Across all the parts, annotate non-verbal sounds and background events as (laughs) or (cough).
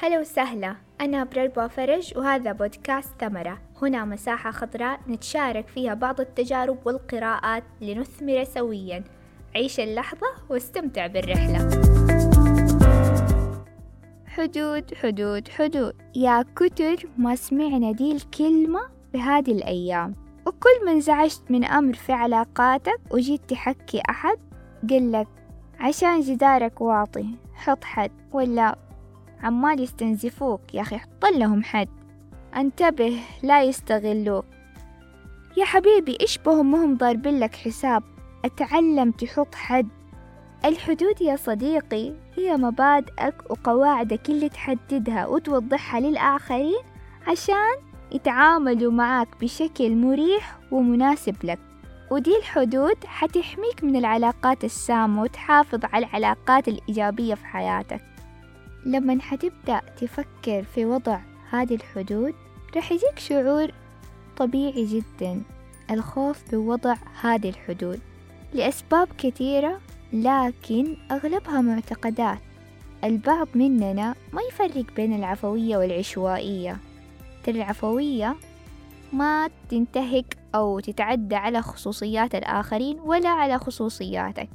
هلا وسهلا أنا برلبا فرج وهذا بودكاست ثمرة. هنا مساحة خضراء نتشارك فيها بعض التجارب والقراءات لنثمر سويا. عيش اللحظة واستمتع بالرحلة. حدود حدود حدود. يا كتر ما سمعنا دي الكلمة بهذه الأيام. وكل ما انزعجت من أمر في علاقاتك وجيت تحكي أحد قلك عشان جدارك واطي حط حد. ولا عمال يستنزفوك يا أخي حط لهم حد. انتبه لا يستغلوك. يا حبيبي إيش بهم؟ مهم ضاربين لك حساب. أتعلم تحط حد. الحدود يا صديقي هي مبادئك وقواعدك اللي تحددها وتوضحها للآخرين عشان يتعاملوا معك بشكل مريح ومناسب لك. ودي الحدود حتحميك من العلاقات السامة وتحافظ على العلاقات الإيجابية في حياتك. لما حتبدأ تفكر في وضع هذه الحدود رح يجيك شعور طبيعي جدا الخوف بوضع هذه الحدود لأسباب كثيرة لكن أغلبها معتقدات. البعض مننا ما يفرق بين العفوية والعشوائية. ترى العفوية ما تنتهك أو تتعدى على خصوصيات الآخرين ولا على خصوصياتك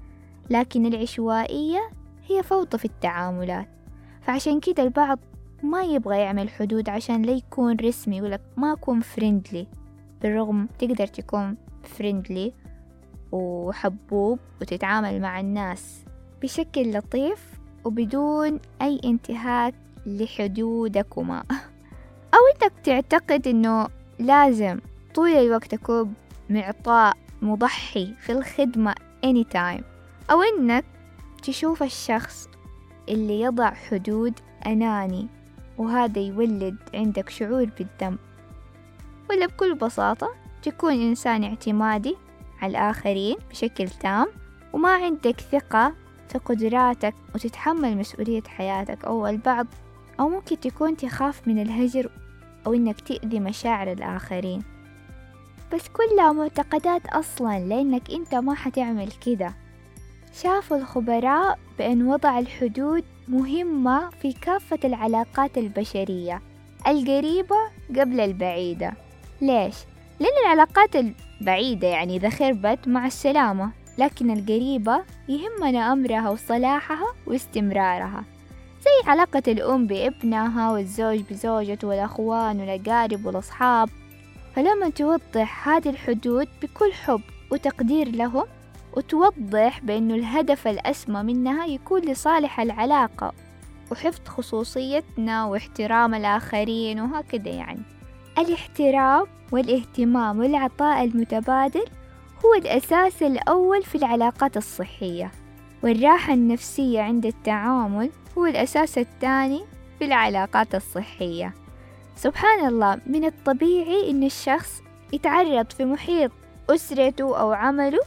لكن العشوائية هي فوضى في التعاملات. فعشان كده البعض ما يبغى يعمل حدود عشان لا يكون رسمي يقولك ما أكون فريندلي بالرغم تقدر تكون فريندلي وحبوب وتتعامل مع الناس بشكل لطيف وبدون أي انتهاك لحدودكما. (laughs) أو إنك تعتقد إنه لازم طول الوقت تكون معطاء مضحي في الخدمة anytime. أو إنك تشوف الشخص اللي يضع حدود أناني وهذا يولد عندك شعور بالذنب. ولا بكل بساطة تكون إنسان اعتمادي على الآخرين بشكل تام وما عندك ثقة في قدراتك وتتحمل مسؤولية حياتك أو البعض أو ممكن تكون تخاف من الهجر أو إنك تأذي مشاعر الآخرين. بس كلها معتقدات أصلا لأنك أنت ما حتعمل كده شاف الخبراء بأن وضع الحدود مهمة في كافة العلاقات البشرية القريبة قبل البعيدة. ليش؟ لأن العلاقات البعيدة يعني إذا خربت مع السلامة لكن القريبة يهمنا أمرها وصلاحها واستمرارها. زي علاقة الأم بابنها والزوج بزوجته والأخوان والأقارب والأصحاب. فلما توضح هذه الحدود بكل حب وتقدير لهم وتوضح بأنه الهدف الأسمى منها يكون لصالح العلاقة وحفظ خصوصيتنا واحترام الآخرين وهكذا يعني. الاحترام والاهتمام والعطاء المتبادل هو الأساس الأول في العلاقات الصحية والراحة النفسية عند التعامل هو الأساس الثاني في العلاقات الصحية. سبحان الله من الطبيعي إن الشخص يتعرض في محيط أسرته أو عمله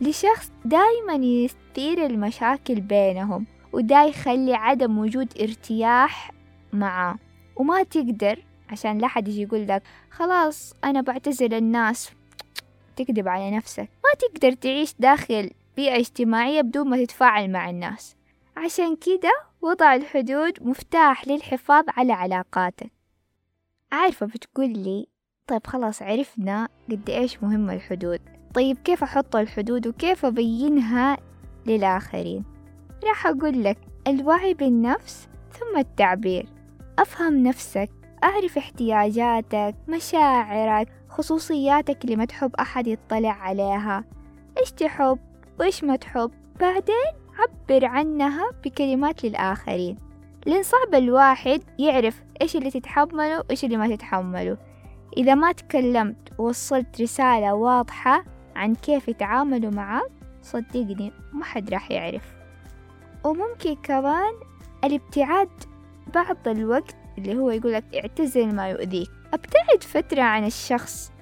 لشخص دايما يثير المشاكل بينهم ودا يخلي عدم وجود ارتياح معاه وما تقدر عشان لا حد يجي يقول لك خلاص أنا بعتزل الناس تكذب على نفسك. ما تقدر تعيش داخل بيئة اجتماعية بدون ما تتفاعل مع الناس. عشان كده وضع الحدود مفتاح للحفاظ على علاقاتك. عارفة بتقول لي طيب خلاص عرفنا قد إيش مهمة الحدود. طيب كيف أحط الحدود وكيف أبينها للآخرين؟ راح أقول لك الوعي بالنفس ثم التعبير. أفهم نفسك أعرف احتياجاتك مشاعرك خصوصياتك اللي ما تحب أحد يطلع عليها. إيش تحب؟ وإيش ما تحب؟ بعدين عبر عنها بكلمات للآخرين. لأن صعب الواحد يعرف إيش اللي تتحمله وإيش اللي ما تتحمله. إذا ما تكلمت ووصلت رسالة واضحة عن كيف يتعاملوا معاك صدقني ما حد راح يعرف. وممكن كمان الابتعاد بعض الوقت اللي هو يقولك اعتزل ما يؤذيك. أبتعد فترة عن الشخص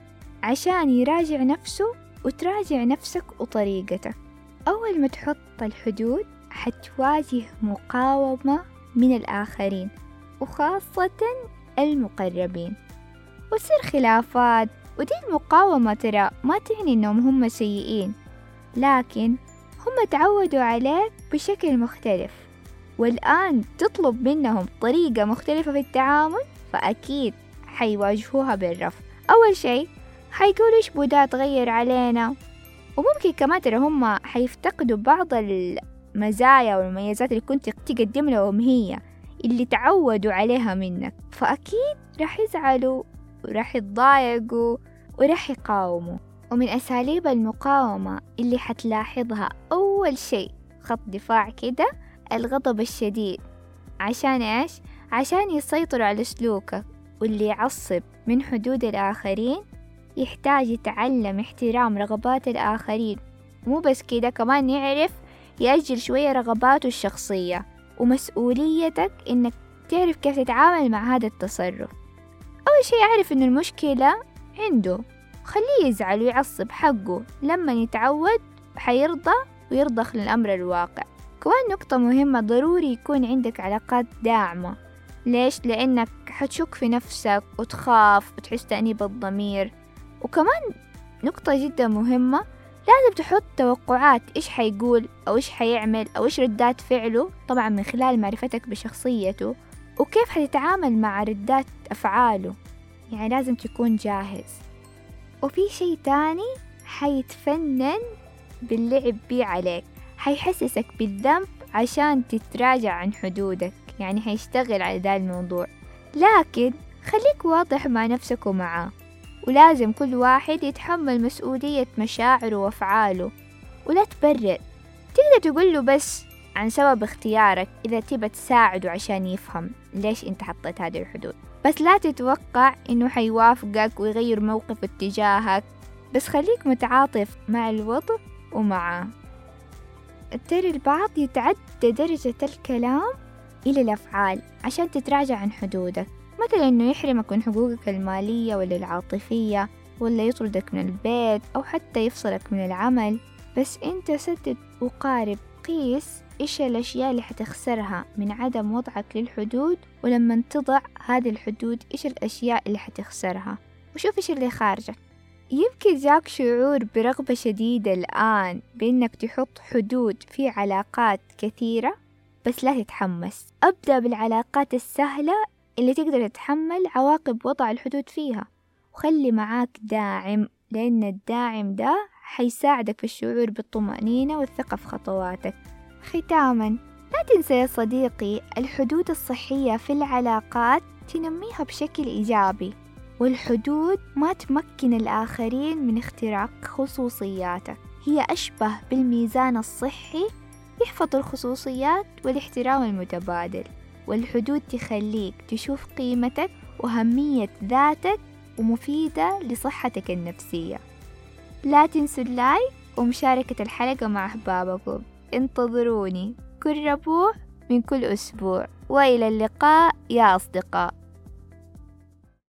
عشان يراجع نفسه وتراجع نفسك وطريقتك. أول ما تحط الحدود حتواجه مقاومة من الآخرين وخاصة المقربين. وتصير خلافات ودي المقاومة ترى ما تعني إنهم هم سيئين لكن هم تعودوا عليك بشكل مختلف والآن تطلب منهم طريقة مختلفة في التعامل فأكيد حيواجهوها بالرفض. أول شيء حيقولوا إيش بودا تغير علينا؟ وممكن كمان ترى هم حيفتقدوا بعض المزايا والمميزات اللي كنت تقدم لهم هي اللي تعودوا عليها منك فأكيد راح يزعلوا وراح يتضايقوا وراح يقاوموا. ومن أساليب المقاومة اللي حتلاحظها أول شيء خط دفاع كده الغضب الشديد. عشان إيش؟ عشان يسيطروا على سلوكك واللي يعصب من حدود الآخرين يحتاج يتعلم احترام رغبات الآخرين. مو بس كده كمان يعرف يأجل شوية رغباته الشخصية ومسؤوليتك إنك تعرف كيف تتعامل مع هذا التصرف. أول شي يعرف إنه المشكلة عنده. خليه يزعل ويعصب حقه. لما يتعود حيرضى ويرضخ للأمر الواقع. كمان نقطة مهمة ضروري يكون عندك علاقات داعمة. ليش؟ لأنك حتشك في نفسك وتخاف وتحس تأنيب الضمير. وكمان نقطة جدا مهمة لازم تحط توقعات إيش حيقول أو إيش حيعمل أو إيش ردات فعله طبعا من خلال معرفتك بشخصيته. وكيف حتتعامل مع ردات أفعاله؟ يعني لازم تكون جاهز. وفي شي تاني حيتفنن باللعب بيه عليك. حيحسسك بالذنب عشان تتراجع عن حدودك. يعني حيشتغل على ذا الموضوع. لكن خليك واضح مع نفسك ومعاه. ولازم كل واحد يتحمل مسؤولية مشاعره وأفعاله. ولا تبرر. تقدر تقول له بس عن سبب اختيارك إذا تبى تساعده عشان يفهم ليش أنت حطيت هذه الحدود. بس لا تتوقع إنه حيوافقك ويغير موقفه اتجاهك. بس خليك متعاطف مع الوضع ومعاه ترى البعض يتعدى درجة الكلام إلى الأفعال عشان تتراجع عن حدودك. مثلا إنه يحرمك من حقوقك المالية ولا العاطفية ولا يطردك من البيت أو حتى يفصلك من العمل. بس أنت سدد وقارب قيس إيش الأشياء اللي حتخسرها من عدم وضعك للحدود؟ ولما تضع هذه الحدود إيش الأشياء اللي حتخسرها؟ وشوف إيش اللي خارجك. يمكن جاك شعور برغبة شديدة الآن بإنك تحط حدود في علاقات كثيرة بس لا تتحمس. أبدأ بالعلاقات السهلة اللي تقدر تتحمل عواقب وضع الحدود فيها. وخلي معاك داعم لأن الداعم ده حيساعدك في الشعور بالطمأنينة والثقة في خطواتك. ختاما لا تنسى يا صديقي الحدود الصحية في العلاقات تنميها بشكل إيجابي والحدود ما تمكن الآخرين من اختراق خصوصياتك. هي أشبه بالميزان الصحي يحفظ الخصوصيات والاحترام المتبادل والحدود تخليك تشوف قيمتك وأهمية ذاتك ومفيدة لصحتك النفسية. لا تنسوا اللايك ومشاركة الحلقة مع أحبابكم. انتظروني. كل ربوع من كل أسبوع. وإلى اللقاء يا أصدقاء.